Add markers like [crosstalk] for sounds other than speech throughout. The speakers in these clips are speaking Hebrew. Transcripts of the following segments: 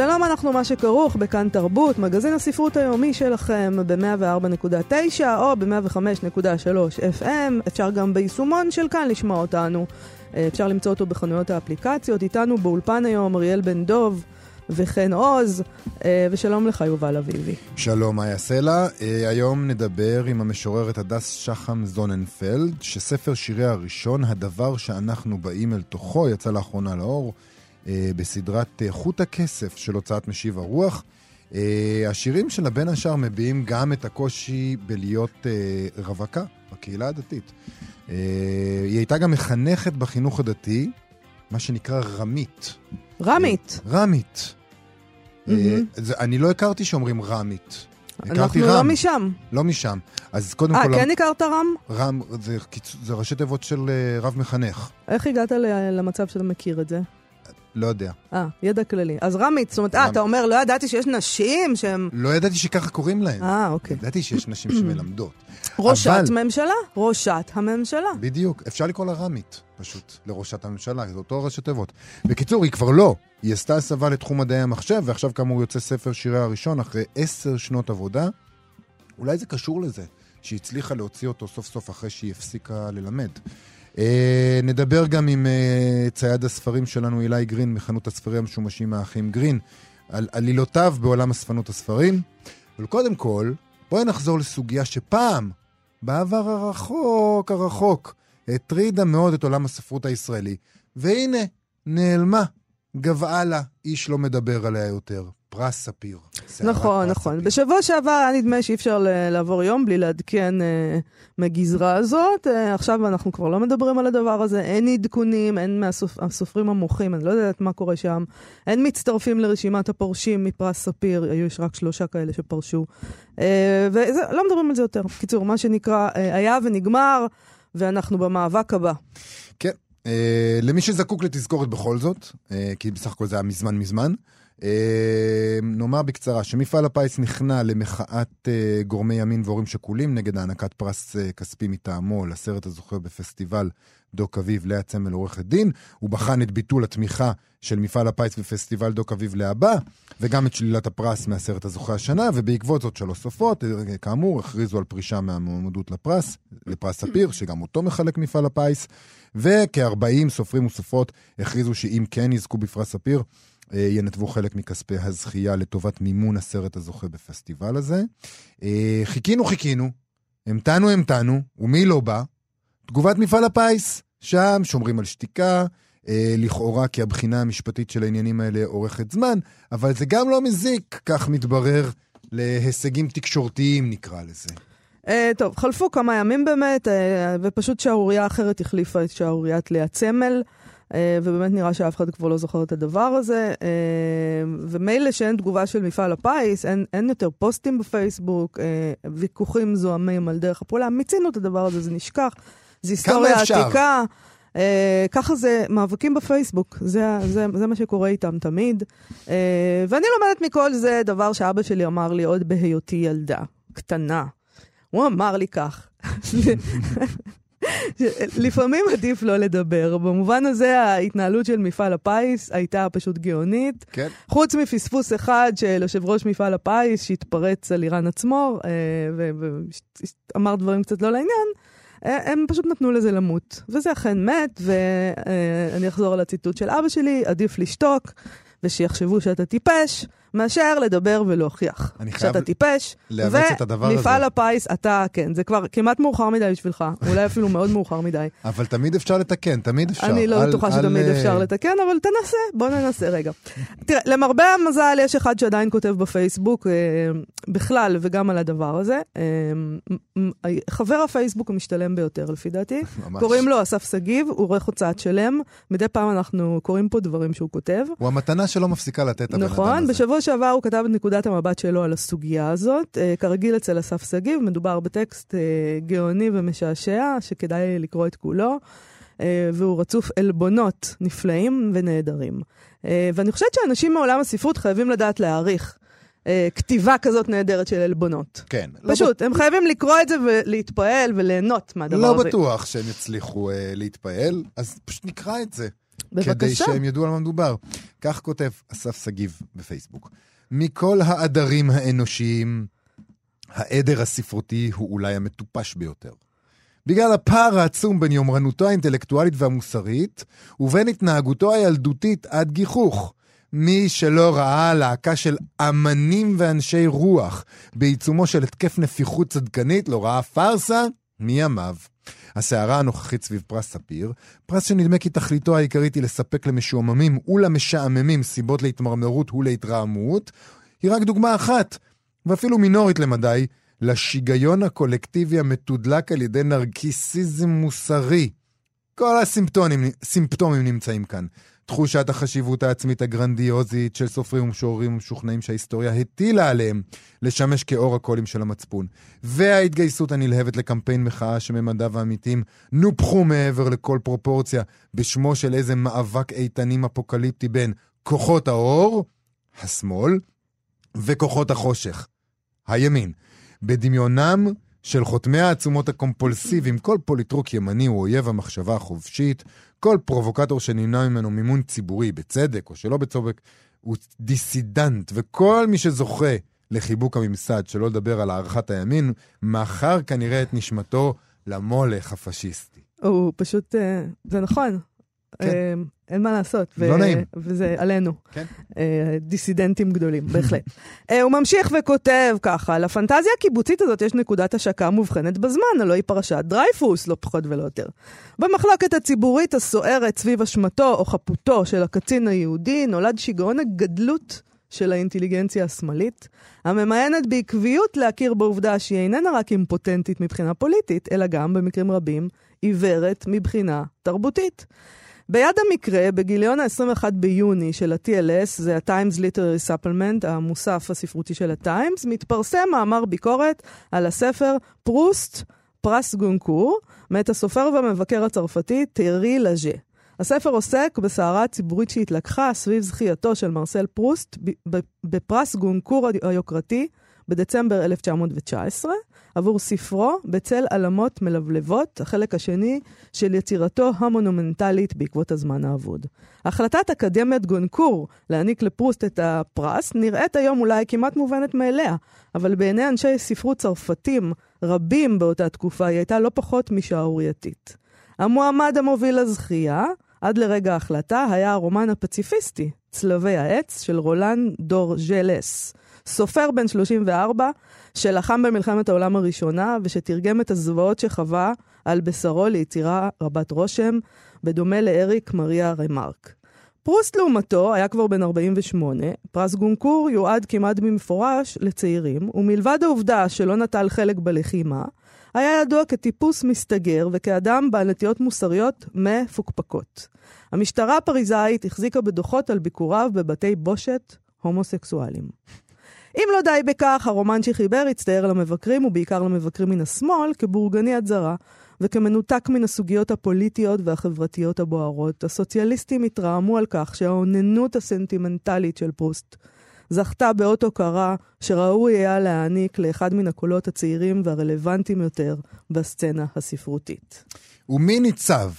שלום, אנחנו מה שכרוך בכאן תרבות, מגזין הספרות היומי שלכם ב-104.9 או ב-105.3 FM. אפשר גם ביישומון של כאן לשמוע אותנו. אה, אפשר למצוא אותו בחנויות האפליקציות. איתנו באולפן היום אריאל בן דוב וחן עוז, אה, ושלום לך יובל אביבי. שלום, מאיה סלע. אה, היום נדבר עם המשוררת הדס שחם זוננפלד, שספר שיריה הראשון, הדבר שאנחנו באים אל תוכו, יצא לאחרונה לאור. אה, בסדרת אה, חוט הכסף של הוצאת משיב הרוח. אה, השירים שלה בין השאר מביעים גם את הקושי בלהיות רווקה בקהילה הדתית. היא הייתה גם מחנכת בחינוך הדתי, מה שנקרא רמית. רמית. רמית. אני לא הכרתי שאומרים רמית. אנחנו לא. לא משם. לא משם. אז קודם 아, כל... אה, כן הכרת רם? רם זה ראשי תיבות של רב מחנך. איך הגעת למצב שאתה מכיר את זה? לא יודע. אה, ידע כללי. אז רמית, זאת אומרת, אה, אתה אומר, לא ידעתי שיש נשים שהן... לא ידעתי שככה קוראים להן. אה, אוקיי. ידעתי שיש נשים שמלמדות. [coughs] ראשת. ממשלה, ראשת הממשלה. בדיוק, אפשר לקרוא לה רמית, פשוט, לראשת הממשלה, זה אותו ראשי תיבות. בקיצור, היא כבר לא. היא עשתה הסבה לתחום מדעי המחשב, ועכשיו כאמור יוצא ספר שיריה הראשון אחרי עשר שנות עבודה. אולי זה קשור לזה, שהיא הצליחה להוציא אותו סוף סוף אחרי שהיא הפסיקה ללמד. אה, נדבר גם עם אה, צייד הספרים שלנו, אילי גרין, מחנות הספרים המשומשים האחים גרין, על עלילותיו בעולם אספנות הספרים. אבל קודם כל, בואי נחזור לסוגיה שפעם, בעבר הרחוק הרחוק, הטרידה מאוד את עולם הספרות הישראלי, והנה, נעלמה, גבעה לה, איש לא מדבר עליה יותר. פרס ספיר. נכון, נכון. בשבוע שעבר היה נדמה שאי אפשר לעבור יום בלי לעדכן אה, מגזרה הזאת. אה, עכשיו אנחנו כבר לא מדברים על הדבר הזה, אין עדכונים, אין מהסופרים המוחים, אני לא יודעת מה קורה שם. אין מצטרפים לרשימת הפורשים מפרס ספיר, היו יש רק שלושה כאלה שפרשו. אה, ולא מדברים על זה יותר. בקיצור, מה שנקרא, היה ונגמר, ואנחנו במאבק הבא. כן. אה, למי שזקוק לתזכורת בכל זאת, אה, כי בסך הכל זה היה מזמן מזמן, נאמר בקצרה שמפעל הפיס נכנע למחאת אה, גורמי ימין והורים שכולים נגד הענקת פרס אה, כספי מטעמו לסרט הזוכה בפסטיבל דוק אביב לאה צמל עורכת דין. הוא בחן את ביטול התמיכה של מפעל הפיס בפסטיבל דוק אביב להבא, וגם את שלילת הפרס מהסרט הזוכה השנה, ובעקבות זאת שלוש סופות, כאמור, הכריזו על פרישה מהמועמדות לפרס, לפרס ספיר, שגם אותו מחלק מפעל הפיס, וכ-40 סופרים וסופרות הכריזו שאם כן יזכו בפרס ספיר, אה, ינתבו חלק מכספי הזכייה לטובת מימון הסרט הזוכה בפסטיבל הזה. אה, חיכינו, חיכינו, המתנו, המתנו, ומי לא בא? תגובת מפעל הפיס. שם שומרים על שתיקה, אה, לכאורה כי הבחינה המשפטית של העניינים האלה אורכת זמן, אבל זה גם לא מזיק, כך מתברר, להישגים תקשורתיים נקרא לזה. Uh, טוב, חלפו כמה ימים באמת, uh, ופשוט שערורייה אחרת החליפה את שערוריית לאה צמל. אה, ובאמת נראה שאף אחד כבר לא זוכר את הדבר הזה. אה, ומילא שאין תגובה של מפעל הפיס, אין, אין יותר פוסטים בפייסבוק, אה, ויכוחים זוהמים על דרך הפעולה, מיצינו את הדבר הזה, זה נשכח, זה היסטוריה עתיקה. Uh, ככה זה מאבקים בפייסבוק, זה, זה, זה מה שקורה איתם תמיד. Uh, ואני לומדת מכל זה דבר שאבא שלי אמר לי עוד בהיותי ילדה, קטנה. הוא אמר לי כך, [laughs] לפעמים עדיף לא לדבר. במובן הזה ההתנהלות של מפעל הפיס הייתה פשוט גאונית. כן. חוץ מפספוס אחד של יושב ראש מפעל הפיס שהתפרץ על איראן עצמו אה, ואמר דברים קצת לא לעניין. אה, הם פשוט נתנו לזה למות, וזה אכן מת, ואני אחזור על הציטוט של אבא שלי, עדיף לשתוק, ושיחשבו שאתה טיפש, מאשר לדבר ולהוכיח. אני חייב שאתה טיפש. ומפעל הפיס, אתה, כן, זה כבר כמעט מאוחר מדי בשבילך, [laughs] אולי אפילו מאוד מאוחר מדי. אבל תמיד אפשר לתקן, תמיד אפשר. אני לא בטוחה שתמיד על... אפשר לתקן, אבל תנסה, בוא ננסה רגע. [laughs] תראה, למרבה המזל, יש אחד שעדיין כותב בפייסבוק, אה, בכלל, וגם על הדבר הזה. אה, חבר הפייסבוק המשתלם ביותר, לפי דעתי. [laughs] ממש. קוראים לו אסף שגיב, הוא עורך הוצאת שלם. מדי פעם אנחנו קוראים פה דברים שהוא כותב. הוא המתנה שלא מפסיקה לתת הבן אדם נכון, הזה. בשבוע בשבוע שעבר הוא כתב את נקודת המבט שלו על הסוגיה הזאת. אה, כרגיל אצל אסף שגיב, מדובר בטקסט אה, גאוני ומשעשע, שכדאי לקרוא את כולו, אה, והוא רצוף עלבונות נפלאים ונהדרים. ואני חושבת שאנשים מעולם הספרות חייבים לדעת להעריך. כתיבה כזאת נהדרת של עלבונות. כן. פשוט, לא הם חייבים לקרוא את זה ולהתפעל וליהנות מהדבר לא הזה. לא בטוח שהם יצליחו אה, להתפעל, אז פשוט נקרא את זה. בבקשה. כדי שהם ידעו על מה מדובר. כך כותב אסף שגיב בפייסבוק. מכל העדרים האנושיים, העדר הספרותי הוא אולי המטופש ביותר. בגלל הפער העצום בין יומרנותו האינטלקטואלית והמוסרית, ובין התנהגותו הילדותית עד גיחוך. מי שלא ראה להקה של אמנים ואנשי רוח בעיצומו של התקף נפיחות צדקנית, לא ראה פארסה מימיו. הסערה הנוכחית סביב פרס ספיר, פרס שנדמה כי תכליתו העיקרית היא לספק למשועממים ולמשעממים סיבות להתמרמרות ולהתרעמות, היא רק דוגמה אחת, ואפילו מינורית למדי, לשיגיון הקולקטיבי המתודלק על ידי נרקיסיזם מוסרי. כל הסימפטומים נמצאים כאן. תחושת החשיבות העצמית הגרנדיוזית של סופרים ומשוררים ומשוכנעים שההיסטוריה הטילה עליהם לשמש כאור הקולים של המצפון, וההתגייסות הנלהבת לקמפיין מחאה שממדיו האמיתיים נופחו מעבר לכל פרופורציה בשמו של איזה מאבק איתנים אפוקליפטי בין כוחות האור, השמאל, וכוחות החושך, הימין. בדמיונם של חותמי העצומות הקומפולסיביים, כל פוליטרוק ימני הוא אויב המחשבה החופשית, כל פרובוקטור שנמנע ממנו מימון ציבורי, בצדק או שלא בצדק, הוא דיסידנט, וכל מי שזוכה לחיבוק הממסד, שלא לדבר על הערכת הימין, מכר כנראה את נשמתו למולך הפשיסטי. הוא פשוט, אה, זה נכון, כן. אה, אין מה לעשות. לא ו- נעים. וזה עלינו. כן. אה, דיסידנטים גדולים, בהחלט. אה, הוא ממשיך וכותב ככה, לפנטזיה הקיבוצית הזאת יש נקודת השקה מובחנת בזמן, הלוא היא פרשת דרייפוס, לא פחות ולא יותר. במחלוקת הציבורית הסוערת סביב אשמתו או חפותו של הקצין היהודי, נולד שיגעון הגדלות של האינטליגנציה השמאלית, הממיינת בעקביות להכיר בעובדה שהיא איננה רק אימפוטנטית מבחינה פוליטית, אלא גם, במקרים רבים, עיוורת מבחינה תרבותית. ביד המקרה, בגיליון ה-21 ביוני של ה-TLS, זה ה-Times Literary Supplement, המוסף הספרותי של ה-Times, מתפרסם מאמר ביקורת על הספר פרוסט, פרס גונקור, מאת הסופר והמבקר הצרפתי תיארי לאז'ה. הספר עוסק בסערה הציבורית שהתלקחה סביב זכייתו של מרסל פרוסט בפרס גונקור היוקרתי בדצמבר 1919, עבור ספרו בצל עלמות מלבלבות, החלק השני של יצירתו המונומנטלית בעקבות הזמן האבוד. החלטת אקדמיית גונקור להעניק לפרוסט את הפרס נראית היום אולי כמעט מובנת מאליה, אבל בעיני אנשי ספרות צרפתים רבים באותה תקופה היא הייתה לא פחות משערורייתית. המועמד המוביל לזכייה, עד לרגע ההחלטה, היה הרומן הפציפיסטי, צלבי העץ, של רולן דור ז'לס. סופר בן 34, שלחם במלחמת העולם הראשונה ושתרגם את הזוועות שחווה על בשרו ליצירה רבת רושם, בדומה לאריק מריה רמרק. פרוסט לעומתו היה כבר בן 48, פרס גונקור יועד כמעט במפורש לצעירים, ומלבד העובדה שלא נטל חלק בלחימה, היה ידוע כטיפוס מסתגר וכאדם בעל נטיות מוסריות מפוקפקות. המשטרה הפריזאית החזיקה בדוחות על ביקוריו בבתי בושת הומוסקסואלים. אם לא די בכך, הרומן שחיבר הצטייר למבקרים, ובעיקר למבקרים מן השמאל, כבורגני עד זרה, וכמנותק מן הסוגיות הפוליטיות והחברתיות הבוערות. הסוציאליסטים התרעמו על כך שהאוננות הסנטימנטלית של פרוסט זכתה באות הוקרה שראוי היה להעניק לאחד מן הקולות הצעירים והרלוונטיים יותר בסצנה הספרותית. ומי ניצב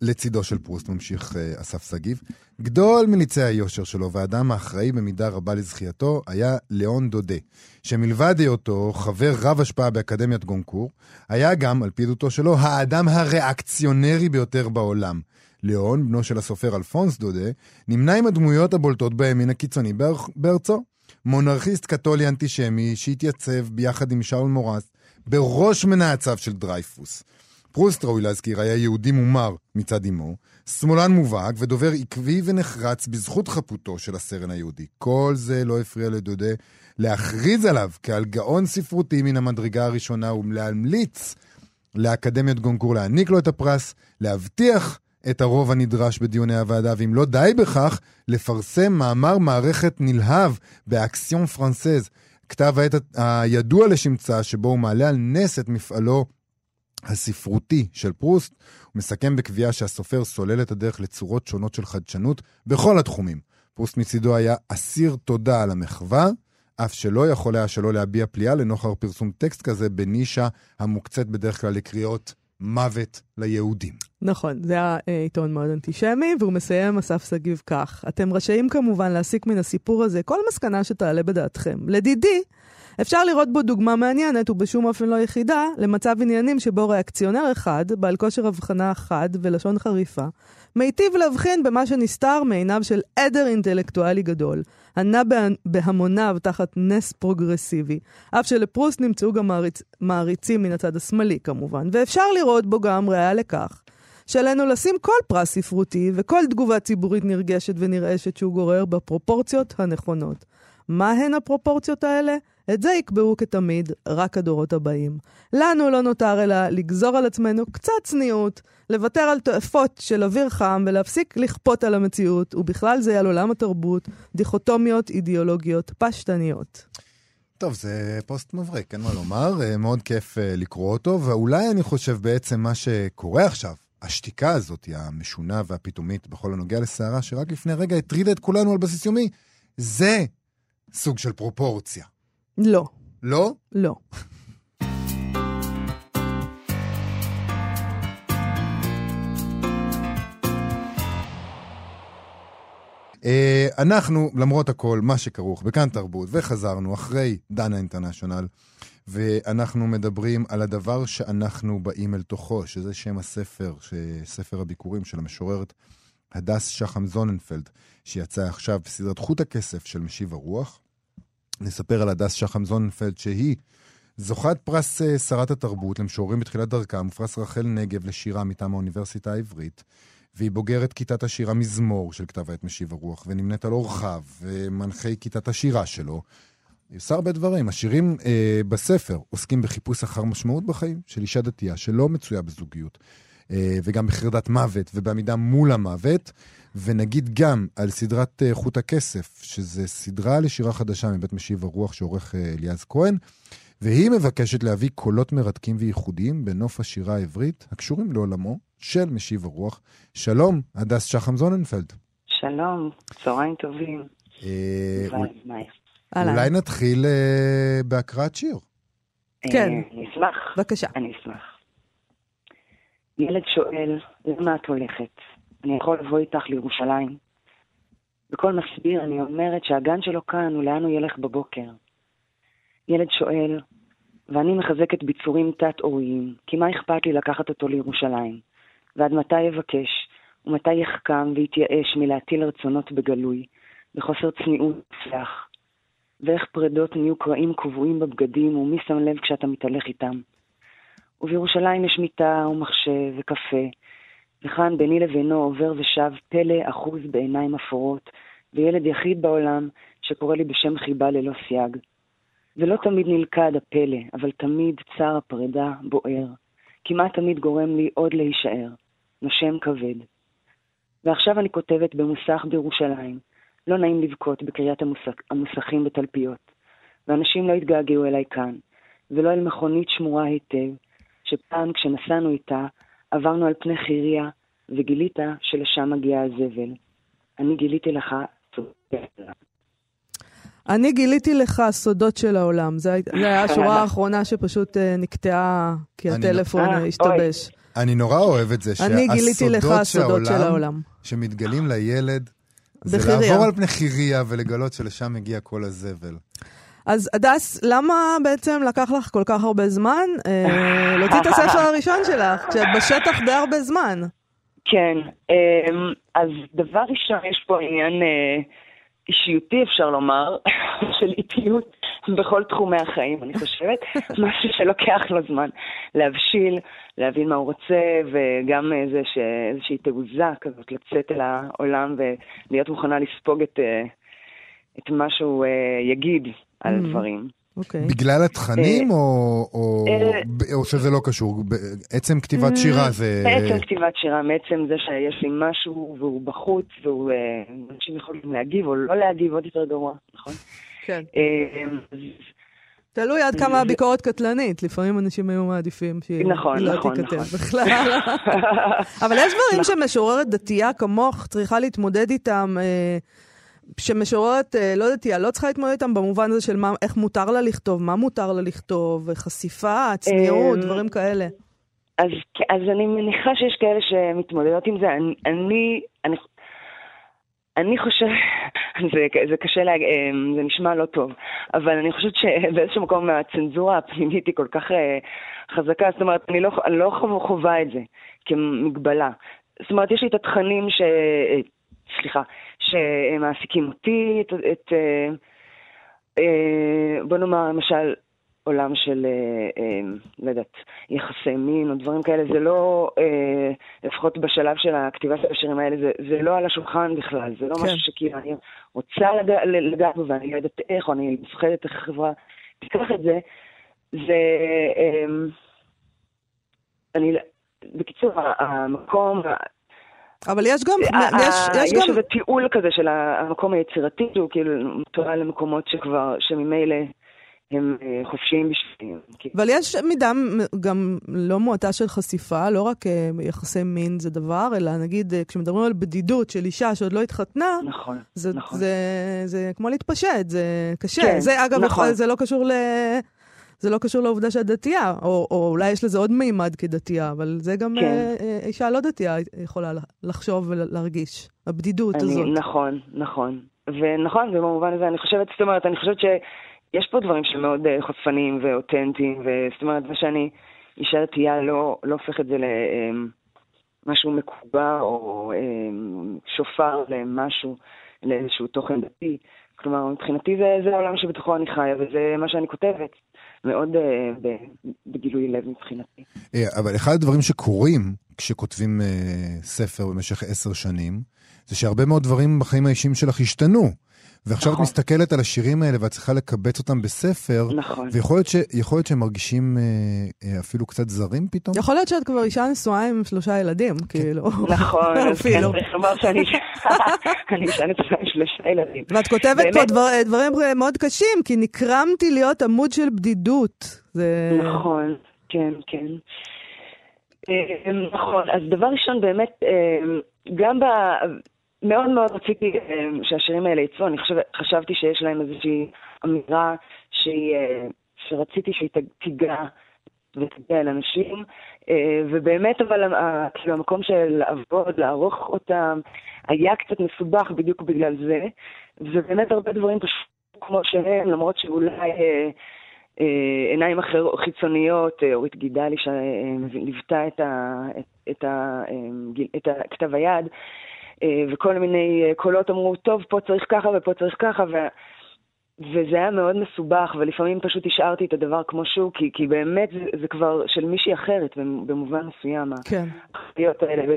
לצידו של פרוסט, ממשיך uh, אסף שגיב? גדול מניצי היושר שלו והאדם האחראי במידה רבה לזכייתו היה ליאון דודה, שמלבד היותו חבר רב השפעה באקדמיית גונקור, היה גם, על פי עדותו שלו, האדם הריאקציונרי ביותר בעולם. ליאון, בנו של הסופר אלפונס דודה, נמנה עם הדמויות הבולטות בימין הקיצוני בארצו. מונרכיסט קתולי אנטישמי שהתייצב ביחד עם שארל מוראס בראש מנאציו של דרייפוס. פרוסט, ראוי להזכיר, היה יהודי מומר מצד אמו, שמאלן מובהק ודובר עקבי ונחרץ בזכות חפותו של הסרן היהודי. כל זה לא הפריע לדודה להכריז עליו כעל גאון ספרותי מן המדרגה הראשונה ולהמליץ לאקדמיית גונקור להעניק לו את הפרס, להבטיח את הרוב הנדרש בדיוני הוועדה, ואם לא די בכך, לפרסם מאמר מערכת נלהב באקסיון פרנסז, כתב העת הידוע לשמצה, שבו הוא מעלה על נס את מפעלו הספרותי של פרוסט. הוא מסכם בקביעה שהסופר סולל את הדרך לצורות שונות של חדשנות בכל התחומים. פרוסט מצידו היה אסיר תודה על המחווה, אף שלא יכול היה שלא להביע פליאה לנוכח פרסום טקסט כזה בנישה המוקצת בדרך כלל לקריאות מוות ליהודים. נכון, זה היה אה, עיתון מאוד אנטישמי, והוא מסיים אסף שגיב כך: אתם רשאים כמובן להסיק מן הסיפור הזה כל מסקנה שתעלה בדעתכם. לדידי, אפשר לראות בו דוגמה מעניינת, ובשום אופן לא יחידה, למצב עניינים שבו ריאקציונר אחד, בעל כושר הבחנה חד ולשון חריפה, מיטיב להבחין במה שנסתר מעיניו של עדר אינטלקטואלי גדול, הנע בהמוניו תחת נס פרוגרסיבי, אף שלפרוסט נמצאו גם מעריצ... מעריצים מן הצד השמאלי כמובן, ואפשר לראות בו גם ראיה לכך שעלינו לשים כל פרס ספרותי וכל תגובה ציבורית נרגשת ונרעשת שהוא גורר בפרופורציות הנכונות. מה הן הפרופורציות האלה? את זה יקבעו כתמיד רק הדורות הבאים. לנו לא נותר אלא לגזור על עצמנו קצת צניעות, לוותר על תועפות של אוויר חם ולהפסיק לכפות על המציאות, ובכלל זה על עולם התרבות, דיכוטומיות אידיאולוגיות פשטניות. טוב, זה פוסט מבריק, אין מה לומר, אה, מאוד כיף אה, לקרוא אותו, ואולי אני חושב בעצם מה שקורה עכשיו, השתיקה הזאת, המשונה והפתאומית בכל הנוגע לסערה, שרק לפני רגע הטרידה את כולנו על בסיס יומי, זה סוג של פרופורציה. לא. לא? לא. אה, אנחנו, למרות הכל, מה שכרוך בכאן תרבות, וחזרנו אחרי דנה אינטרנשיונל, ואנחנו מדברים על הדבר שאנחנו באים אל תוכו, שזה שם הספר, ספר הביכורים של המשוררת הדס שחם זוננפלד, שיצא עכשיו בסדרת חוט הכסף של משיב הרוח. נספר על הדס שחם זוננפלד, שהיא זוכת פרס אה, שרת התרבות למשוררים בתחילת דרכם, ופרס רחל נגב לשירה מטעם האוניברסיטה העברית. והיא בוגרת כיתת השירה מזמור של כתב העת משיב הרוח, ונמנית על אורחיו, ומנחי כיתת השירה שלו. היא עושה הרבה דברים. השירים אה, בספר עוסקים בחיפוש אחר משמעות בחיים של אישה דתייה שלא מצויה בזוגיות, וגם בחרדת מוות ובעמידה מול המוות. ונגיד גם על סדרת אה, חוט הכסף, שזה סדרה לשירה חדשה מבית משיב הרוח שעורך אה, אליעז כהן, והיא מבקשת להביא קולות מרתקים וייחודיים בנוף השירה העברית הקשורים לעולמו של משיב הרוח. שלום, הדס שחם זוננפלד. שלום, צהריים טובים. אה, אולי נתחיל בהקראת שיר. כן. אני אשמח. בבקשה. אני אשמח. ילד שואל, למה את הולכת? אני יכול לבוא איתך לירושלים. בכל מסביר אני אומרת שהגן שלו כאן, ולאן הוא ילך בבוקר. ילד שואל, ואני מחזקת ביצורים תת-עוריים, כי מה אכפת לי לקחת אותו לירושלים? ועד מתי יבקש, ומתי יחכם ויתייאש מלהטיל רצונות בגלוי, בחוסר צניעות מוצלח? ואיך פרדות נהיו קרעים קבועים בבגדים, ומי שם לב כשאתה מתהלך איתם? ובירושלים יש מיטה ומחשב וקפה, וכאן ביני לבינו עובר ושב פלא אחוז בעיניים אפורות, וילד יחיד בעולם שקורא לי בשם חיבה ללא סייג. ולא תמיד נלכד הפלא, אבל תמיד צער הפרידה בוער. כמעט תמיד גורם לי עוד להישאר. נושם כבד. ועכשיו אני כותבת במוסך בירושלים. לא נעים לבכות בקריאת המוסך, המוסכים בתלפיות. ואנשים לא התגעגעו אליי כאן, ולא אל מכונית שמורה היטב, שפעם כשנסענו איתה, עברנו על פני חיריה, וגילית שלשם מגיע הזבל. אני גיליתי לך אני גיליתי לך סודות של העולם. זו הייתה [laughs] השורה האחרונה שפשוט uh, נקטעה כי הטלפון אה, השתבש. אני נורא אוהב את זה, שהסודות של העולם, שמתגלים לילד, זה לעבור על פני חיריה ולגלות שלשם מגיע כל הזבל. אז הדס, למה בעצם לקח לך כל כך הרבה זמן אה, [laughs] להוציא את הספר הראשון שלך, כשאת בשטח די הרבה זמן? כן, אה, אז דבר ראשון, יש פה עניין אה, אישיותי, אפשר לומר, [laughs] של איטיות בכל תחומי החיים, אני חושבת. [laughs] משהו שלוקח לו זמן להבשיל, להבין מה הוא רוצה, וגם איזה ש... איזושהי תעוזה כזאת לצאת אל העולם ולהיות מוכנה לספוג את, אה, את מה שהוא יגיד. על mm. דברים. אוקיי. בגלל התכנים, אה, או, או, אה, או שזה לא קשור? עצם כתיבת שירה זה... מעצם כתיבת שירה, מעצם זה שיש לי משהו והוא בחוץ, והוא... אה, אנשים יכולים להגיב או לא להגיב, עוד יותר גרוע, נכון? כן. אה, תלוי עד כמה הביקורת קטלנית, לפעמים אנשים היו מעדיפים שהיא נכון, לא נכון, תיכתב נכון. בכלל. [laughs] אבל יש דברים שמשוררת דתייה כמוך צריכה להתמודד איתם, אה, שמשוררת אה, לא דתייה לא צריכה להתמודד איתם במובן הזה של מה, איך מותר לה לכתוב, מה מותר לה לכתוב, חשיפה, צניעות, אמ, דברים כאלה. אז, אז אני מניחה שיש כאלה שמתמודדות עם זה. אני, אני, אני, אני חושבת, [laughs] זה, זה קשה להגיד, זה נשמע לא טוב, אבל אני חושבת שבאיזשהו מקום הצנזורה הפנימית היא כל כך אה, חזקה, זאת אומרת, אני לא, אני לא חו- חווה את זה כמגבלה. זאת אומרת, יש לי את התכנים ש... אה, סליחה, שמעסיקים אותי, את... את אה, אה, בוא נאמר, למשל, עולם של, אה, לא יודעת, יחסי מין או דברים כאלה, זה לא, לפחות בשלב של הכתיבה של השירים האלה, זה, זה לא על השולחן בכלל, זה לא כן. משהו שכאילו אני רוצה לגע- לגעת בו ואני לא יודעת איך, או אני מפחדת איך החברה תיקח את זה. זה, אני, בקיצור, המקום, אבל יש גם, ה- יש, יש יש גם, איזה תיעול כזה של המקום היצירתי, שהוא כאילו מתואר למקומות שכבר, שממילא הם אה, חופשיים בשבילם. כאילו. אבל יש מידה גם לא מועטה של חשיפה, לא רק אה, יחסי מין זה דבר, אלא נגיד אה, כשמדברים על בדידות של אישה שעוד לא התחתנה, נכון, זה, נכון. זה, זה כמו להתפשט, זה קשה. כן, זה אגב, נכון. זה לא קשור ל... זה לא קשור לעובדה שאת דתייה, או, או אולי יש לזה עוד מימד כדתייה, אבל זה גם כן. אה, אה, אישה לא דתייה יכולה לחשוב ולהרגיש, הבדידות אני, הזאת. נכון, נכון. ונכון, ובמובן הזה אני חושבת, זאת אומרת, אני חושבת שיש פה דברים שמאוד אה, חושפניים ואותנטיים, וזאת אומרת, זה שאני אישה דתייה לא, לא הופך את זה למשהו מקובע או אה, שופר למשהו, לאיזשהו תוכן דתי. כלומר, מבחינתי זה, זה העולם שבתוכו אני חיה, וזה מה שאני כותבת. מאוד אה, בגילוי לב מבחינתי. אה, אבל אחד הדברים שקורים כשכותבים אה, ספר במשך עשר שנים, זה שהרבה מאוד דברים בחיים האישיים שלך השתנו. ועכשיו את נכון. מסתכלת על השירים האלה ואת צריכה לקבץ אותם בספר, נכון. ויכול להיות, ש, להיות שהם מרגישים אה, אה, אפילו קצת זרים פתאום? יכול להיות שאת כבר אישה נשואה עם שלושה ילדים, כאילו. נכון, כן, אפילו. צריך לומר שאני [laughs] אני אישה נשואה עם שלושה ילדים. ואת כותבת באמת. פה דבר, דברים מאוד קשים, כי נקרמתי להיות עמוד של בדידות. זה... נכון, כן, כן. אה, נכון, אז דבר ראשון, באמת, אה, גם ב... מאוד מאוד רציתי אה, שהשירים האלה יצאו, אני חשבתי שיש להם איזושהי אמירה שהיא, שרציתי שהיא תיגע ותגיע אל אנשים, ובאמת אבל כאילו המקום של לעבוד, לערוך אותם, היה קצת מסובך בדיוק בגלל זה, ובאמת הרבה דברים פשוט כמו שהם, למרות שאולי... אה, עיניים אחרות, חיצוניות, אה, אורית גידלי שליוותה את, ה, את, את, ה, אה, את ה, כתב היד, וכל מיני קולות אמרו, טוב, פה צריך ככה ופה צריך ככה, ו, וזה היה מאוד מסובך, ולפעמים פשוט השארתי את הדבר כמו שהוא, כי, כי באמת זה, זה כבר של מישהי אחרת, במובן מסוים, כן. החיות האלה, ו,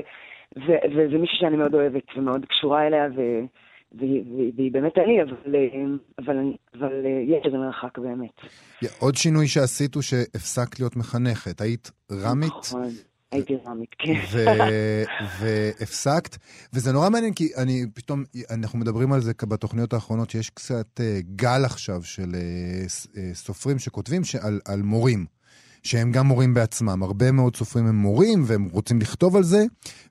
ו, וזה מישהי שאני מאוד אוהבת ומאוד קשורה אליה, ו, והיא, באמת אני, אבל, אבל, אבל אה, יש איזה מרחק באמת. עוד שינוי שעשית הוא שהפסקת להיות מחנכת. היית רמית, נכון, הייתי רמית, כן. והפסקת, וזה נורא מעניין כי אני פתאום, אנחנו מדברים על זה בתוכניות האחרונות, שיש קצת אה, גל עכשיו של אה, סופרים שכותבים שעל, על מורים. שהם גם מורים בעצמם. הרבה מאוד סופרים הם מורים והם רוצים לכתוב על זה,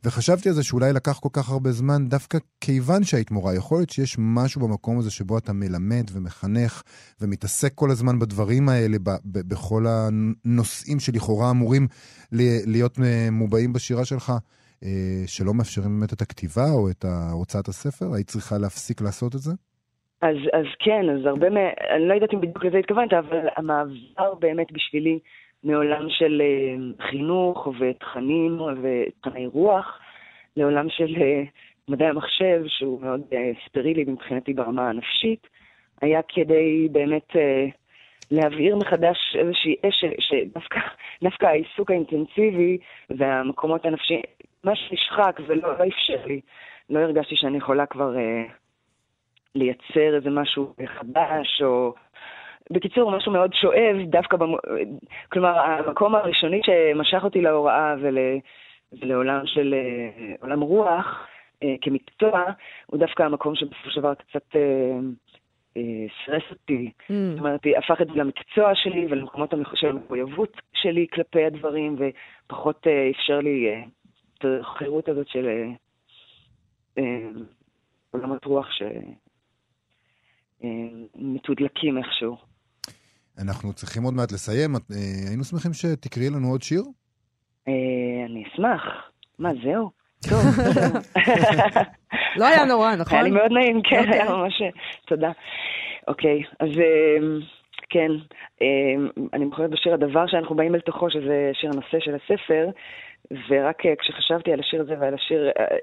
וחשבתי על זה שאולי לקח כל כך הרבה זמן דווקא כיוון שהיית מורה. יכול להיות שיש משהו במקום הזה שבו אתה מלמד ומחנך ומתעסק כל הזמן בדברים האלה, ב- ב- בכל הנושאים שלכאורה אמורים להיות אה, מובעים בשירה שלך, אה, שלא מאפשרים באמת את הכתיבה או את הוצאת הספר? היית צריכה להפסיק לעשות את זה? אז, אז כן, אז הרבה מה... אני לא יודעת אם בדיוק לזה התכוונת, אבל המעבר באמת בשבילי מעולם של אה, חינוך ותכנים ותכני רוח, לעולם של אה, מדעי המחשב, שהוא מאוד אה, סטרילי מבחינתי ברמה הנפשית, היה כדי באמת להבעיר מחדש איזושהי אש שדווקא דווקא העיסוק האינטנסיבי והמקומות הנפשיים, מה שנשחק ולא לא אפשר לי, לא הרגשתי שאני יכולה כבר אה, לייצר איזה משהו חדש, או בקיצור, משהו מאוד שואב, דווקא, במ... כלומר, המקום הראשוני שמשך אותי להוראה ול... ולעולם של אה, עולם רוח אה, כמקצוע, הוא דווקא המקום שבסופו של דבר קצת אה, סרס אותי. Mm. זאת אומרת, הפך את זה למקצוע שלי ולמקומות של המחויבות שלי כלפי הדברים, ופחות אפשר לי את החירות הזאת של עולמות רוח שמתודלקים איכשהו. אנחנו צריכים עוד מעט לסיים. היינו שמחים שתקראי לנו עוד שיר. אה, אני אשמח. מה, זהו? טוב. [laughs] לא היה נורא, נכון? היה לי מאוד נעים, כן, היה אוקיי. ממש... תודה. אוקיי, אז אמ, כן, אמ, אני בוחרת בשיר הדבר שאנחנו באים אל תוכו, שזה שיר הנושא של הספר, ורק אה, כשחשבתי על השיר הזה ועל השיר, אה,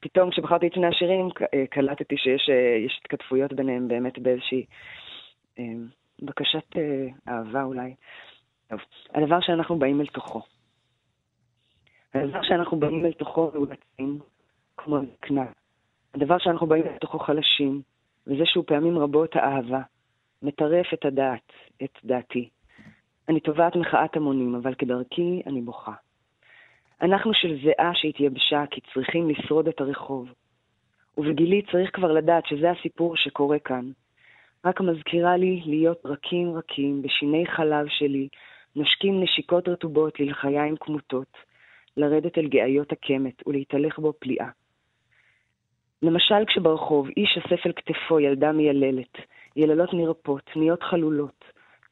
פתאום כשבחרתי את שני השירים, קלטתי שיש התכתפויות ביניהם באמת באיזושהי בקשת אהבה אולי. טוב, הדבר שאנחנו באים אל תוכו. הדבר שאנחנו באים אל תוכו מאולצים, כמו זקנה. הדבר שאנחנו באים אל תוכו חלשים, וזה שהוא פעמים רבות האהבה, מטרף את הדעת, את דעתי. אני תובעת מחאת המונים, אבל כדרכי אני בוכה. אנחנו של זיעה שהתייבשה כי צריכים לשרוד את הרחוב. ובגילי צריך כבר לדעת שזה הסיפור שקורה כאן. רק מזכירה לי להיות רכים רכים בשיני חלב שלי, נושקים נשיקות רטובות ללחיים כמותות, לרדת אל גאיות הקמת ולהתהלך בו פליאה. למשל כשברחוב איש אסף אל כתפו ילדה מייללת, יללות נרפות, נהיות חלולות,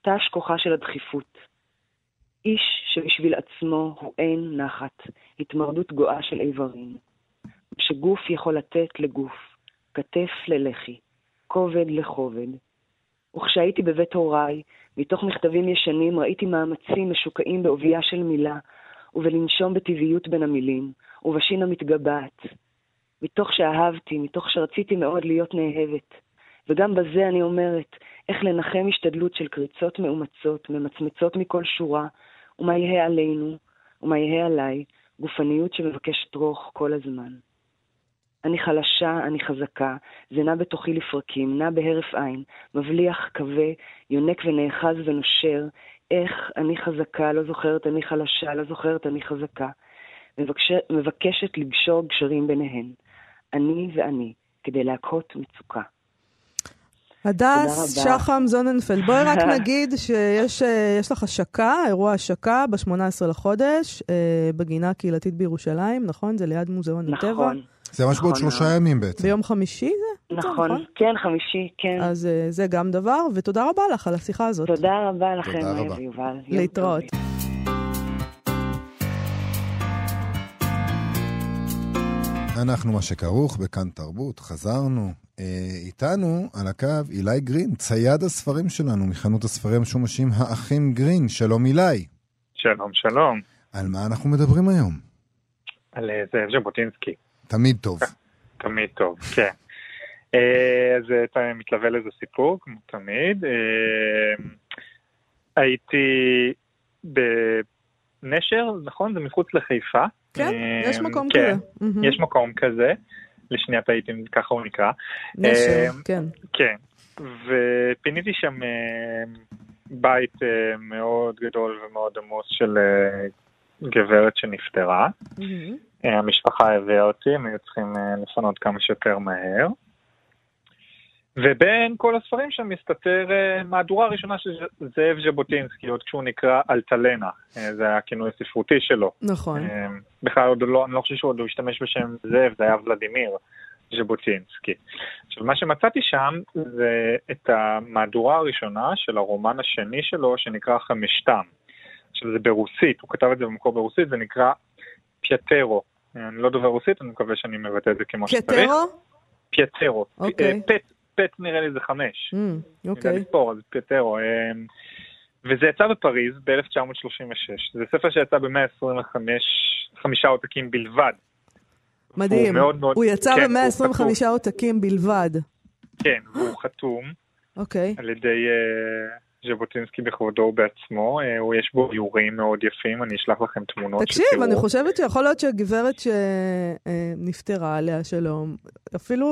תש כוחה של הדחיפות. איש שבשביל עצמו הוא אין נחת, התמרדות גואה של איברים. שגוף יכול לתת לגוף, כתף ללחי, כובד לכובד. וכשהייתי בבית הוריי, מתוך מכתבים ישנים ראיתי מאמצים משוקעים בעובייה של מילה, ובלנשום בטבעיות בין המילים, ובשין המתגבעת. מתוך שאהבתי, מתוך שרציתי מאוד להיות נאהבת. וגם בזה אני אומרת, איך לנחם השתדלות של קריצות מאומצות, ממצמצות מכל שורה, ומה יהא עלינו, ומה יהא עליי, גופניות שמבקשת רוך כל הזמן. אני חלשה, אני חזקה, זה נע בתוכי לפרקים, נע בהרף עין, מבליח, כבה, יונק ונאחז ונושר, איך אני חזקה, לא זוכרת אני חלשה, לא זוכרת אני חזקה. מבקש, מבקשת לגשור גשרים ביניהן. אני ואני, כדי להכות מצוקה. הדס שחם זוננפלד, בואי רק [laughs] נגיד שיש אה, לך השקה, אירוע השקה ב-18 לחודש, אה, בגינה הקהילתית בירושלים, נכון? זה ליד מוזיאון הטבע. נכון. זה ממש בעוד נכון שלושה ימים בעצם. ביום חמישי זה? נכון, נכון, כן, חמישי, כן. אז uh, זה גם דבר, ותודה רבה לך על השיחה הזאת. תודה רבה לכם, יובל. להתראות. אנחנו מה שכרוך בכאן תרבות, חזרנו. אה, איתנו על הקו אילי גרין, צייד הספרים שלנו מחנות הספרים המשומשים האחים גרין. שלום אילי. שלום, שלום. על מה אנחנו מדברים היום? על אה, זאב ז'בוטינסקי. תמיד טוב. תמיד טוב, כן. אה, אז אתה מתלווה לזה סיפור, כמו תמיד. אה, הייתי בנשר, נכון? זה מחוץ לחיפה. כן, יש מקום כן, כזה. יש מקום כזה. לשנייה טעיתי, ככה הוא נקרא. נשר, כן. כן, ופיניתי שם בית מאוד גדול ומאוד עמוס של גברת שנפטרה. אה, המשפחה הביאה אותי, הם היו צריכים אה, לפנות כמה שיותר מהר. ובין כל הספרים שם מסתתר אה, מהדורה הראשונה של זאב ז'בוטינסקי, עוד כשהוא נקרא אלטלנה, זה היה הכינוי הספרותי שלו. נכון. בכלל עוד לא, אני לא חושב שהוא עוד השתמש בשם זאב, זה היה ולדימיר ז'בוטינסקי. עכשיו, מה שמצאתי שם זה את המהדורה הראשונה של הרומן השני שלו, שנקרא חמשתם. עכשיו, זה ברוסית, הוא כתב את זה במקור ברוסית, זה נקרא Пятеро. אני לא דובר רוסית, אני מקווה שאני מבטא את זה כמו שצריך. Пятеро? Пятеро. אוקיי. Пять, пять נראה לי זה חמש. אממ, אוקיי. לספור, אז Пятеро. אמ, וזה יצא בפריז ב-1936. זה ספר שיצא ב-125 עותקים בלבד. מדהים. הוא, מאוד מאוד, הוא יצא כן, ב-125 עותקים בלבד. כן, והוא חתום. אוקיי. על ידי אה, ז'בוטינסקי בכבודו בעצמו, אה, יש בו איורים מאוד יפים, אני אשלח לכם תמונות תקשיב, שתראו. אני חושבת שיכול להיות שהגברת שנפטרה עליה שלום, אפילו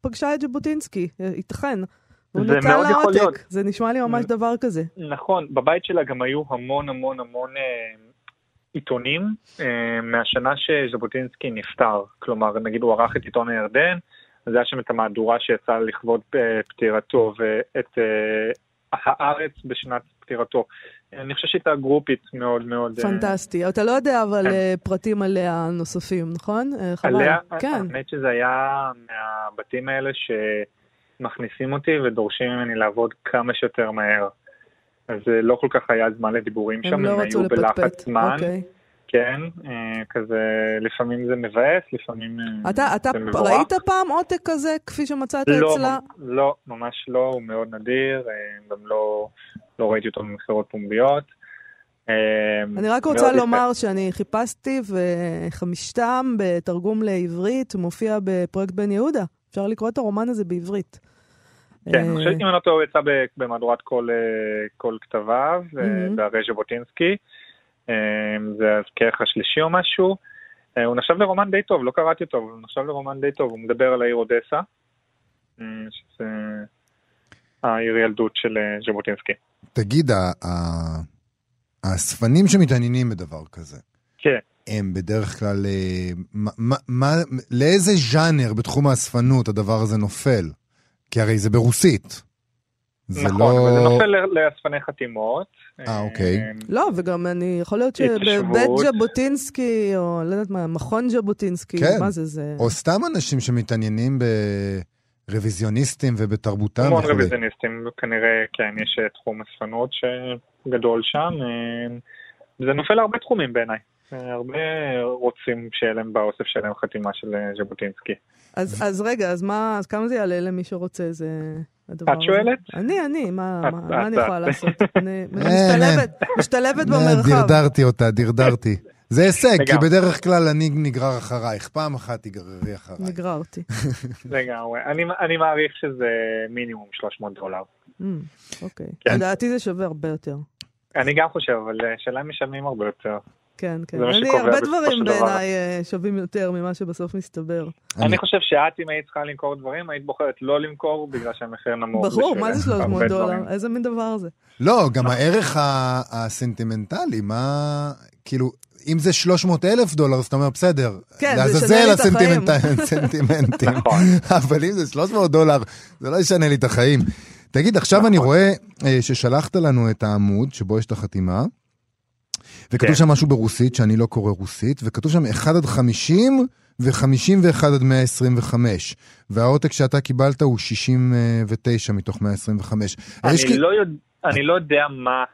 פגשה את ז'בוטינסקי, ייתכן. הוא זה מאוד יכול להיות. זה נשמע לי ממש. דבר כזה. נכון, בבית שלה גם היו המון המון המון אה, עיתונים אה, מהשנה שז'בוטינסקי נפטר. כלומר, נגיד הוא ערך את עיתון הירדן, אז היה שם את המהדורה שיצאה לכבוד אה, פטירתו, ואת אה, הארץ בשנת פטירתו. אני חושב שהייתה גרופית מאוד מאוד... אה, פנטסטי. אתה לא יודע אבל כן. אה, פרטים עליה נוספים, נכון? אה, חבל. עליה, כן. האמת שזה היה מהבתים האלה שמכניסים אותי ודורשים ממני לעבוד כמה שיותר מהר. אז לא כל כך היה זמן לדיבורים שם, הם לא רצו היו לפטפט. בלחץ זמן. אוקיי. כן, אה, כזה, לפעמים זה מבאס, לפעמים אה, אתה, אתה זה מבורך. ראית פעם עותק כזה, כפי שמצאת לא, אצלה? לא, ממש לא, הוא מאוד נדיר, אה, גם לא, לא ראיתי אותו במכירות פומביות. אני רק רוצה יפה. לומר שאני חיפשתי, וחמישתם בתרגום לעברית מופיע בפרויקט בן יהודה. אפשר לקרוא את הרומן הזה בעברית. כן, אני חושב שאם אני לא טועה, הוא יצא במהדורת כל, כל כתביו. בהרי ז'בוטינסקי. אה, זה הכרך השלישי או משהו. אה, הוא נחשב לרומן די טוב, לא קראתי אותו, אבל הוא נחשב לרומן די טוב. הוא מדבר על העיר אודסה, אה, שזה העיר ילדות של אה, ז'בוטינסקי. תגיד, האספנים שמתעניינים בדבר כזה, כן. הם בדרך כלל, אה, מה- מה- מה- לאיזה ז'אנר בתחום האספנות הדבר הזה נופל? כי הרי זה ברוסית. זה נכון, לא... אבל זה נופל לאספני חתימות. אה, אוקיי. אה, לא, וגם אני, יכול להיות שבבית. ז'בוטינסקי, או לא יודעת מה, מכון ז'בוטינסקי, כן. מה זה, זה... או סתם אנשים שמתעניינים ברוויזיוניסטים ובתרבותם המון וכו'. רוויזיוניסטים, כנראה, כן, יש אה, תחום אספנות שגדול שם. אה, זה נופל להרבה תחומים בעיניי. אה, הרבה רוצים שיהיה להם באוסף שלהם חתימה של אה, ז'בוטינסקי. אז, אז רגע, אז מה, אז כמה זה יעלה למי שרוצה זה הדבר את הזה? שואלת? אני, אני, מה, את- מה, מה את- אני את. יכולה לעשות? [laughs] אני משתלבת, משתלבת אה, במרחב. דרדרתי אותה, דרדרתי. זה הישג, כי. בדרך כלל אני נגרר אחרייך. פעם אחת תגררי אחריי. נגררתי. [laughs] לגמרי. אני, אני מעריך שזה מינימום 300 דולר. Mm, אוקיי. כן. לדעתי זה שווה הרבה יותר. אני גם חושב, אבל אה, השאלה אם משלמים הרבה יותר. כן, כן. זה מה אני, שקובע הרבה דברים. בעיניי אה, שווים יותר ממה שבסוף מסתבר. אני- חושב שאת, אם היית צריכה למכור דברים, היית בוחרת לא למכור בגלל שהמחיר נמוך. ברור, מה זה בשבילך. 300 הרבה דולר? איזה מין דבר זה? לא, גם הערך הסנטימנטלי, מה... כאילו, אם זה 300 אלף דולר, אז אתה אומר, בסדר. כן, זה לעזאזל ישנה לי את החיים." הסנטימנט- [laughs] הסנטימנטים. נכון. אבל אם זה 300 דולר, זה לא ישנה לי את החיים. תגיד, עכשיו אני רואה אה, ששלחת לנו את העמוד שבו יש את החתימה, וכתוב כן. שם משהו ברוסית, שאני לא קורא רוסית, וכתוב שם 1 עד 50 ו-51 עד 125. והעותק שאתה קיבלת הוא 69 מתוך 125. אז יש אני כ- לא יודע... אני לא יודע מה.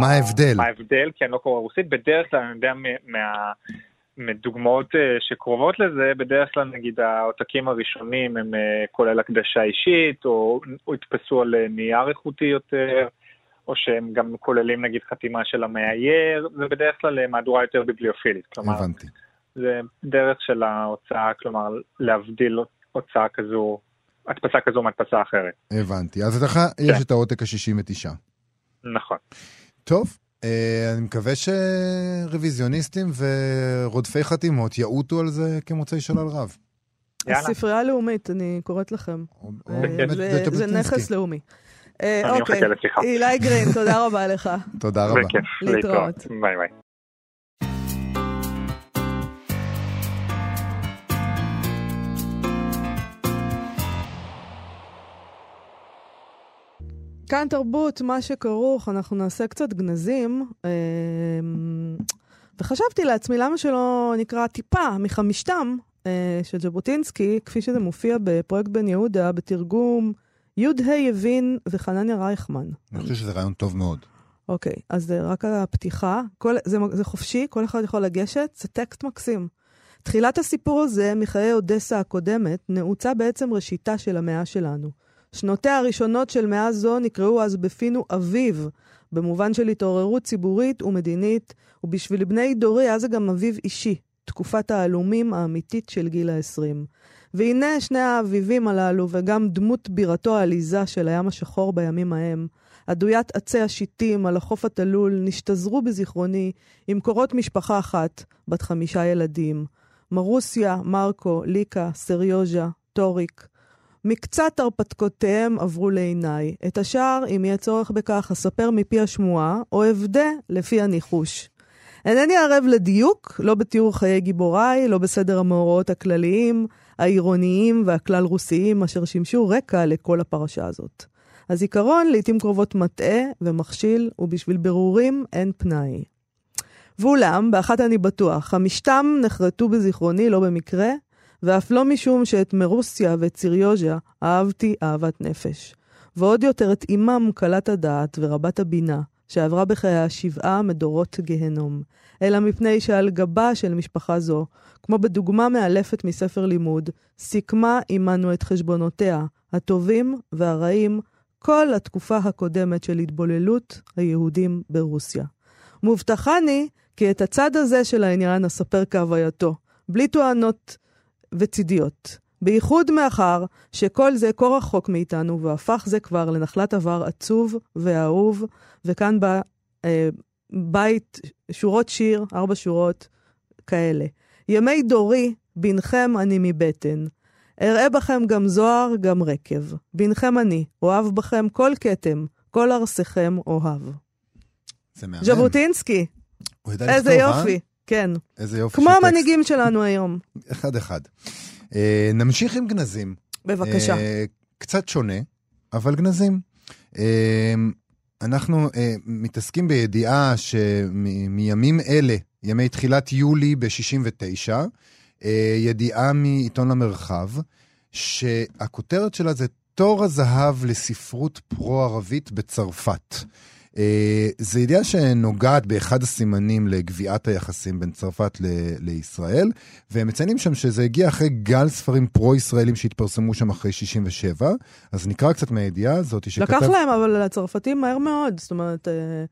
מה ההבדל? מה ההבדל, כי אני לא קורא רוסית. בדרך כלל אני יודע מה... מדוגמאות אה, שקרובות לזה, בדרך כלל נגיד העותקים הראשונים הם אה, כולל הקדשה אישית, או, יתפסו על אה, נייר איכותי יותר, או שהם גם כוללים נגיד חתימה של המאייר, זה בדרך כלל אה, מהדורה יותר ביבליופילית. כלומר, הבנתי. זה דרך של ההוצאה, כלומר להבדיל הוצאה כזו, הדפסה כזו מהדפסה אחרת. הבנתי. אז לך יש את העותק ה-69. נכון. טוב, אה, אני מקווה שרוויזיוניסטים ורודפי חתימות יעוטו על זה כמוצאי שלל רב. יאללה. הספרייה הלאומית, אני קוראת לכם. או- או אה, זה-. נכס לאומי. אה, אני אוקיי, מחכה לשיחה. אילי גרין, תודה [laughs] רבה לך. תודה רבה. בכיף, להתראות. ביי ביי. כאן תרבות, מה שכרוך, אנחנו נעשה קצת גנזים. אה, וחשבתי לעצמי, למה שלא נקרא טיפה מחמישתם אה, של ז'בוטינסקי, כפי שזה מופיע בפרויקט בן יהודה, בתרגום י"ה יבין וחנניה רייכמן. אני חושב שזה רעיון טוב מאוד. אוקיי, אז זה רק הפתיחה. כל, זה, זה חופשי, כל אחד יכול לגשת, זה טקסט מקסים. תחילת הסיפור הזה, מחיי אודסה הקודמת, נעוצה בעצם ראשיתה של המאה שלנו. שנותיה הראשונות של מאה זו נקראו אז בפינו אביב, במובן של התעוררות ציבורית ומדינית, ובשביל בני דורי היה זה גם אביב אישי, תקופת העלומים האמיתית של גיל ה-20. והנה שני האביבים הללו, וגם דמות בירתו העליזה של הים השחור בימים ההם, עדוית עצי השיטים על החוף התלול נשתזרו בזיכרוני עם קורות משפחה אחת, בת חמישה ילדים. מרוסיה, מרקו, ליקה, סריוז'ה, טוריק. מקצת הרפתקותיהם עברו לעיניי. את השאר, אם יהיה צורך בכך, אספר מפי השמועה, או אבדה לפי הניחוש. אינני ערב לדיוק, לא בתיאור חיי גיבוריי, לא בסדר המאורעות הכלליים, העירוניים והכלל רוסיים, אשר שימשו רקע לכל הפרשה הזאת. הזיכרון לעתים קרובות מטעה ומכשיל, ובשביל ברורים אין פנאי. ואולם, באחת אני בטוח, המשתם נחרטו בזיכרוני לא במקרה, ואף לא משום שאת מרוסיה ואת ציריוז'ה אהבתי אהבת נפש. ועוד יותר את אמם קלת הדעת ורבת הבינה, שעברה בחייה שבעה מדורות גהנום, אלא מפני שעל גבה של משפחה זו, כמו בדוגמה מאלפת מספר לימוד, סיכמה עמנו את חשבונותיה, הטובים והרעים, כל התקופה הקודמת של התבוללות היהודים ברוסיה. מובטחני כי את הצד הזה של העניין אספר כהווייתו, בלי טוענות וצידיות. בייחוד מאחר שכל זה כה רחוק מאיתנו, והפך זה כבר לנחלת עבר עצוב ואהוב, וכאן בא אה, בית, שורות שיר, ארבע שורות כאלה. ימי דורי, בנכם אני מבטן. אראה בכם גם זוהר, גם רקב. בנכם אני, אוהב בכם כל כתם, כל ארסיכם אוהב. זה מהמם. ז'בוטינסקי, הוא ידע איזה לכתוב, אה? יופי. כן. איזה יופי כמו של טקסט. המנהיגים שלנו היום. אחד-אחד. אה, נמשיך עם גנזים. בבקשה. אה, קצת שונה, אבל גנזים. אה, אנחנו מתעסקים בידיעה שמימים אלה, ימי תחילת יולי ב-69, אה, ידיעה מעיתון למרחב, שהכותרת שלה זה תור הזהב לספרות פרו-ערבית בצרפת. אה, זו ידיעה שנוגעת באחד הסימנים לגביעת היחסים בין צרפת ל- לישראל, והם מציינים שם שזה הגיע אחרי גל ספרים פרו-ישראלים שהתפרסמו שם אחרי 67, אז נקרא קצת מהידיעה הזאת שכתב... לקח להם, אבל לצרפתים מהר מאוד. זאת אומרת, אה,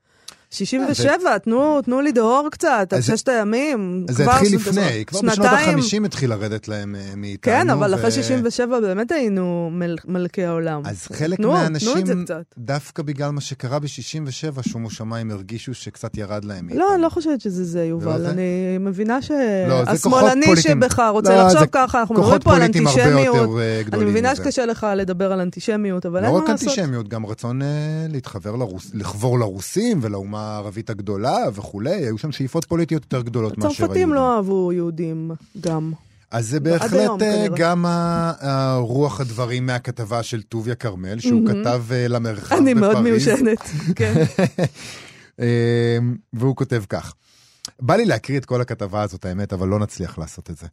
67, תנו, תנו לי דהור קצת, על ששת הימים. אז זה התחיל לפני, כבר בשנות שנתיים. ה-50 התחיל לרדת להם אה, מאיתנו. כן, אבל אחרי 67 באמת היינו מל- מלכי העולם. אז חלק מהאנשים. דווקא בגלל מה שקרה ב-67, שומו שמיים, הרגישו שקצת ירד להם מאיתנו. לא, אני לא חושבת שזה זה, לא יובל. זה? אני מבינה לא, שהשמאלני פוליטיים. שבך רוצה לא, לחשוב ככה, אנחנו מדברים פה על אנטישמיות. אה, אני מבינה. שקשה לך לדבר על אנטישמיות, אבל לא אין מה רק לעשות. אנטישמיות, גם רצון אה. לחבור לרוסים ולאומה הערבית הגדולה וכולי, היו שם שאיפות פוליטיות יותר גדולות מאשר היהודים. הצרפתים לא אהבו יהודים גם. אז זה בהחלט היום, אה. גם ה- הרוח הדברים מהכתבה של טוביה כרמל, שהוא מהמם. כתב אה, למרחב אני מאוד בפריז. מיושנת. כן. [laughs] אה, והוא כותב כך. בא לי להקריא את כל הכתבה הזאת, האמת, אבל לא נצליח לעשות את זה.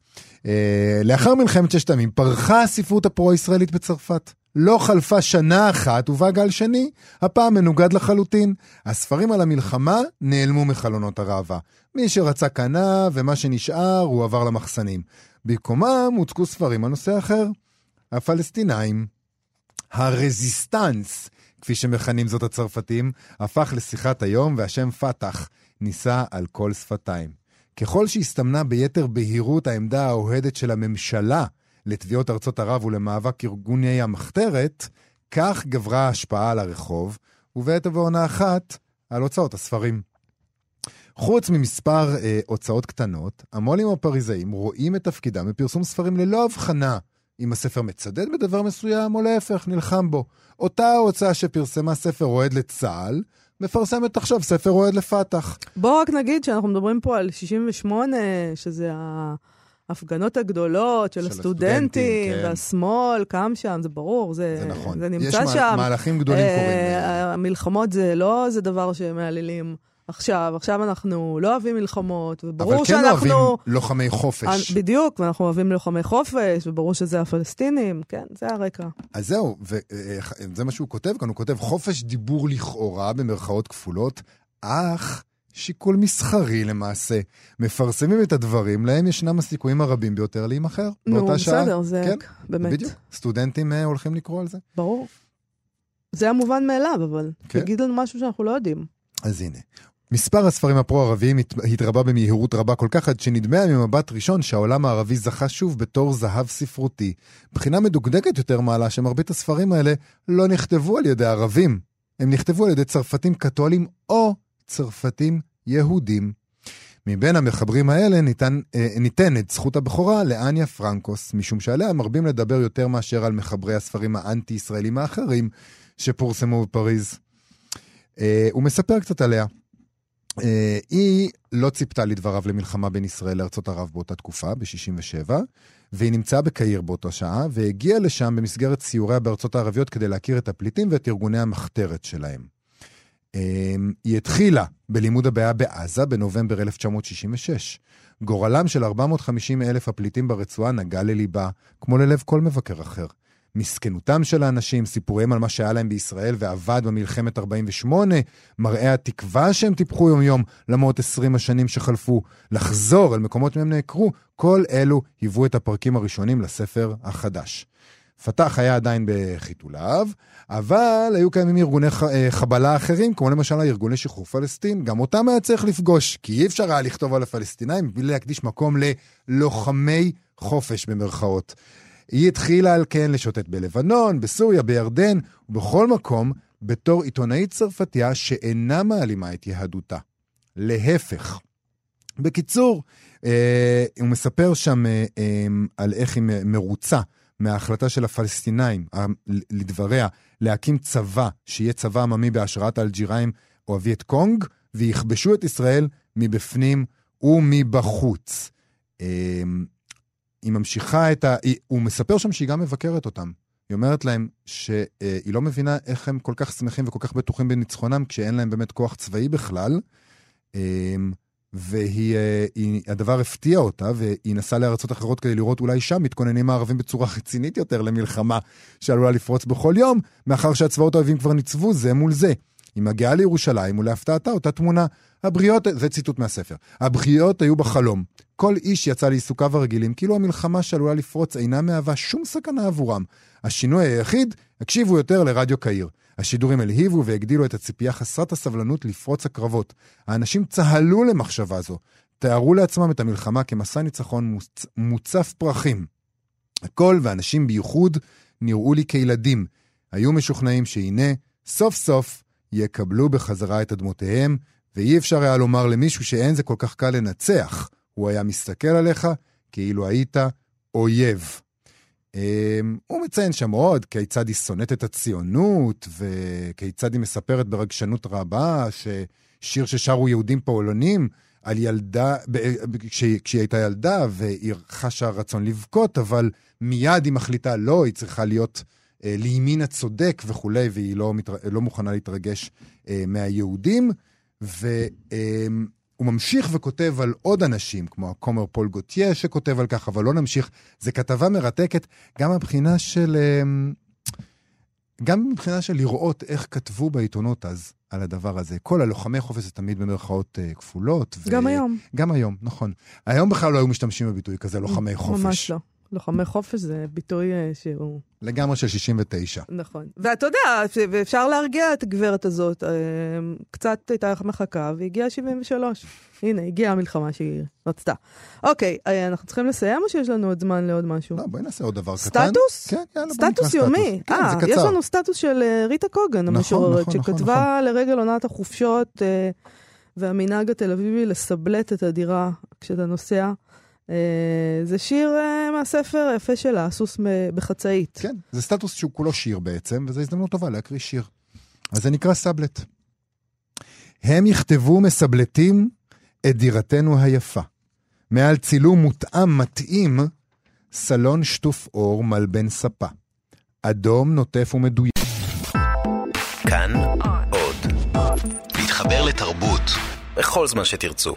אה, לאחר מלחמת ששת הימים פרחה הספרות הפרו-ישראלית בצרפת. לא חלפה שנה אחת ובא גל שני, הפעם מנוגד לחלוטין. הספרים על המלחמה נעלמו מחלונות הראווה. מי שרצה קנה, ומה שנשאר הוא עבר למחסנים. במקומם הוצגו ספרים על נושא אחר. הפלסטינאים. הרזיסטנס, כפי שמכנים זאת הצרפתים, הפך לשיחת היום, והשם פתח נישא על כל שפתיים. ככל שהסתמנה ביתר בהירות העמדה האוהדת של הממשלה לתביעות ארצות ערב ולמאבק ארגוני המחתרת, כך גברה ההשפעה על הרחוב, ובעת ובעונה אחת, על הוצאות הספרים. חוץ ממספר אה, הוצאות קטנות, המו"לים הפריזאים רואים את תפקידם בפרסום ספרים ללא הבחנה אם הספר מצדד בדבר מסוים או להפך, נלחם בו. אותה ההוצאה שפרסמה ספר אוהד לצה"ל, מפרסמת עכשיו ספר אוהד לפתח. בואו רק נגיד שאנחנו מדברים פה על 68, שזה ההפגנות הגדולות של של הסטודנטים, הסטודנטים, כן. והשמאל קם שם, זה ברור, זה, זה נכון. זה יש נמצא מה- שם. מהלכים גדולים אה, קורים. המלחמות זה לא איזה דבר שמהללים עכשיו, עכשיו אנחנו לא אוהבים מלחמות, וברור אבל כן שאנחנו... אוהבים לוחמי חופש. אה, בדיוק, ואנחנו אוהבים לוחמי חופש, וברור שזה הפלסטינים, כן, זה הרקע. אז זהו, וזה מה שהוא כותב כאן, הוא כותב חופש דיבור לכאורה, במרכאות כפולות, אך שיקול מסחרי למעשה. מפרסמים את הדברים, להם ישנם הסיכויים הרבים ביותר להימכר. נו, באותה שעה. בסדר, זה כן, באמת, בדיוק. סטודנטים אה, הולכים לקרוא על זה. ברור. זה המובן מאליו, אבל כן. תגיד לנו משהו שאנחנו לא יודעים. אז הנה. מספר הספרים הפרו-ערביים הת- התרבה במהירות רבה כל כך עד שנדמה ממבט ראשון שהעולם הערבי זכה שוב בתור זהב ספרותי. בחינה מדוקדקת יותר מעלה שמרבית הספרים האלה לא נכתבו על ידי ערבים. הם נכתבו על ידי צרפתים קתולים או צרפתים יהודים. מבין המחברים האלה ניתן, אה, ניתנת זכות הבכורה לאניה פרנקוס, משום שעליה מרבים לדבר יותר מאשר על מחברי הספרים האנטי-ישראלים האחרים שפורסמו בפריז. אה, הוא מספר קצת עליה. אה, היא לא ציפתה לדבריו למלחמה בין ישראל לארצות ערב באותה תקופה, ב-67', והיא נמצאה בקהיר באותה שעה, והגיעה לשם במסגרת סיוריה בארצות הערביות כדי להכיר את הפליטים ואת ארגוני המחתרת שלהם. אה, היא התחילה בלימוד הבעיה בעזה בנובמבר 1966. גורלם של 450 אלף הפליטים ברצועה נגע לליבה, כמו ללב כל מבקר אחר. מסכנותם של האנשים, סיפוריהם על מה שהיה להם בישראל ועבד במלחמת 48, מראה התקווה שהם טיפחו יום-יום למרות 20 השנים שחלפו, לחזור אל מקומות מהם נעקרו, כל אלו היוו את הפרקים הראשונים לספר החדש. פתח היה עדיין בחיתוליו, אבל היו קיימים ארגוני אה, חבלה אחרים, כמו למשל הארגוני שחרור פלסטין, גם אותם היה צריך לפגוש, כי אי אפשר היה לכתוב על הפלסטינאים בלי להקדיש מקום ללוחמי חופש במרכאות. היא התחילה על כן לשוטט בלבנון, בסוריה, בירדן, ובכל מקום, בתור עיתונאית צרפתייה שאינה מעלימה את יהדותה. להפך. בקיצור, אה, הוא מספר שם אה, אה, על איך היא מרוצה מההחלטה של הפלסטינאים, אה, לדבריה, להקים צבא, שיהיה צבא עממי בהשראת אלג'יראים אוהבי את קונג, ויכבשו את ישראל מבפנים ומבחוץ. אה, היא ממשיכה את ה... הוא מספר שם שהיא גם מבקרת אותם. היא אומרת להם שהיא לא מבינה איך הם כל כך שמחים וכל כך בטוחים בניצחונם כשאין להם באמת כוח צבאי בכלל. והדבר הפתיע אותה, והיא נסעה לארצות אחרות כדי לראות אולי שם מתכוננים הערבים בצורה רצינית יותר למלחמה שעלולה לפרוץ בכל יום, מאחר שהצבאות האויבים כבר ניצבו זה מול זה. היא מגיעה לירושלים, ולהפתעתה אותה תמונה. הבריות, זה ציטוט מהספר, הבריות היו בחלום. כל איש יצא לעיסוקיו הרגילים, כאילו המלחמה שעלולה לפרוץ אינה מהווה שום סכנה עבורם. השינוי היחיד, הקשיבו יותר לרדיו קהיר. השידורים הלהיבו והגדילו את הציפייה חסרת הסבלנות לפרוץ הקרבות. האנשים צהלו למחשבה זו, תיארו לעצמם את המלחמה כמסע ניצחון מוצ... מוצף פרחים. הכל, ואנשים בייחוד, נראו לי כילדים. היו משוכנעים שהנה, סוף סוף, יקבלו בחזרה את אדמותיהם, ואי אפשר היה לומר למישהו שאין זה כל כך קל לנצח. הוא היה מסתכל עליך כאילו היית אויב. אמ, הוא מציין שם עוד כיצד היא שונאת את הציונות, וכיצד היא מספרת ברגשנות רבה ששיר ששרו יהודים פולנים על ילדה, כשהיא, כשהיא הייתה ילדה, והיא חשה רצון לבכות, אבל מיד היא מחליטה לא, היא צריכה להיות אה, לימין הצודק וכולי, והיא לא, מתר... לא מוכנה להתרגש אה, מהיהודים. ו... אה, הוא ממשיך וכותב על עוד אנשים, כמו הכומר פול גוטיה שכותב על כך, אבל לא נמשיך. זו כתבה מרתקת, גם מבחינה של... אמ, גם מבחינה של לראות איך כתבו בעיתונות אז על הדבר הזה. כל הלוחמי חופש זה תמיד במרכאות uh, כפולות. גם ו... היום. גם היום, נכון. היום בכלל לא היו משתמשים בביטוי כזה, לוחמי חופש. ממש לא. לוחמי חופש זה ביטוי אה, שהוא... לגמרי של 69. נכון. ואתה יודע, ואפשר להרגיע את הגברת הזאת. אה, קצת הייתה מחכה, והגיעה 73. הנה, הגיעה המלחמה שהיא רצתה. אוקיי, אה, אנחנו צריכים לסיים, או שיש לנו עוד זמן לעוד משהו? לא, בואי נעשה עוד דבר קטן. סטטוס? כן, יאללה, סטטוס. יומי. כן, זה קצר. יש לנו סטטוס של ריטה קוגן, נכון, המשוררת, נכון, נכון, שכתבה נכון. לרגל עונת החופשות והמנהג התל אביבי לסבלט את הדירה כשאתה נוסע. אה, זה שיר אה, מהספר היפה שלה, הסוס בחצאית. כן, זה סטטוס שהוא כולו שיר בעצם, וזו הזדמנות טובה להקריא שיר. אז זה נקרא סבלט. הם יכתבו מסבלטים את דירתנו היפה. מעל צילום מותאם מתאים, סלון שטוף אור מלבן ספה. אדום נוטף ומדויק. כאן עוד. להתחבר לתרבות בכל זמן שתרצו.